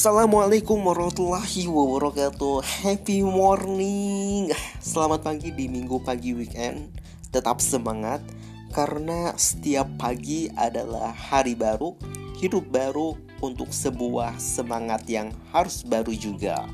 Assalamualaikum warahmatullahi wabarakatuh. Happy morning. Selamat pagi di minggu pagi weekend. Tetap semangat Karena setiap pagi adalah hari baru Hidup baru untuk sebuah semangat yang harus baru juga.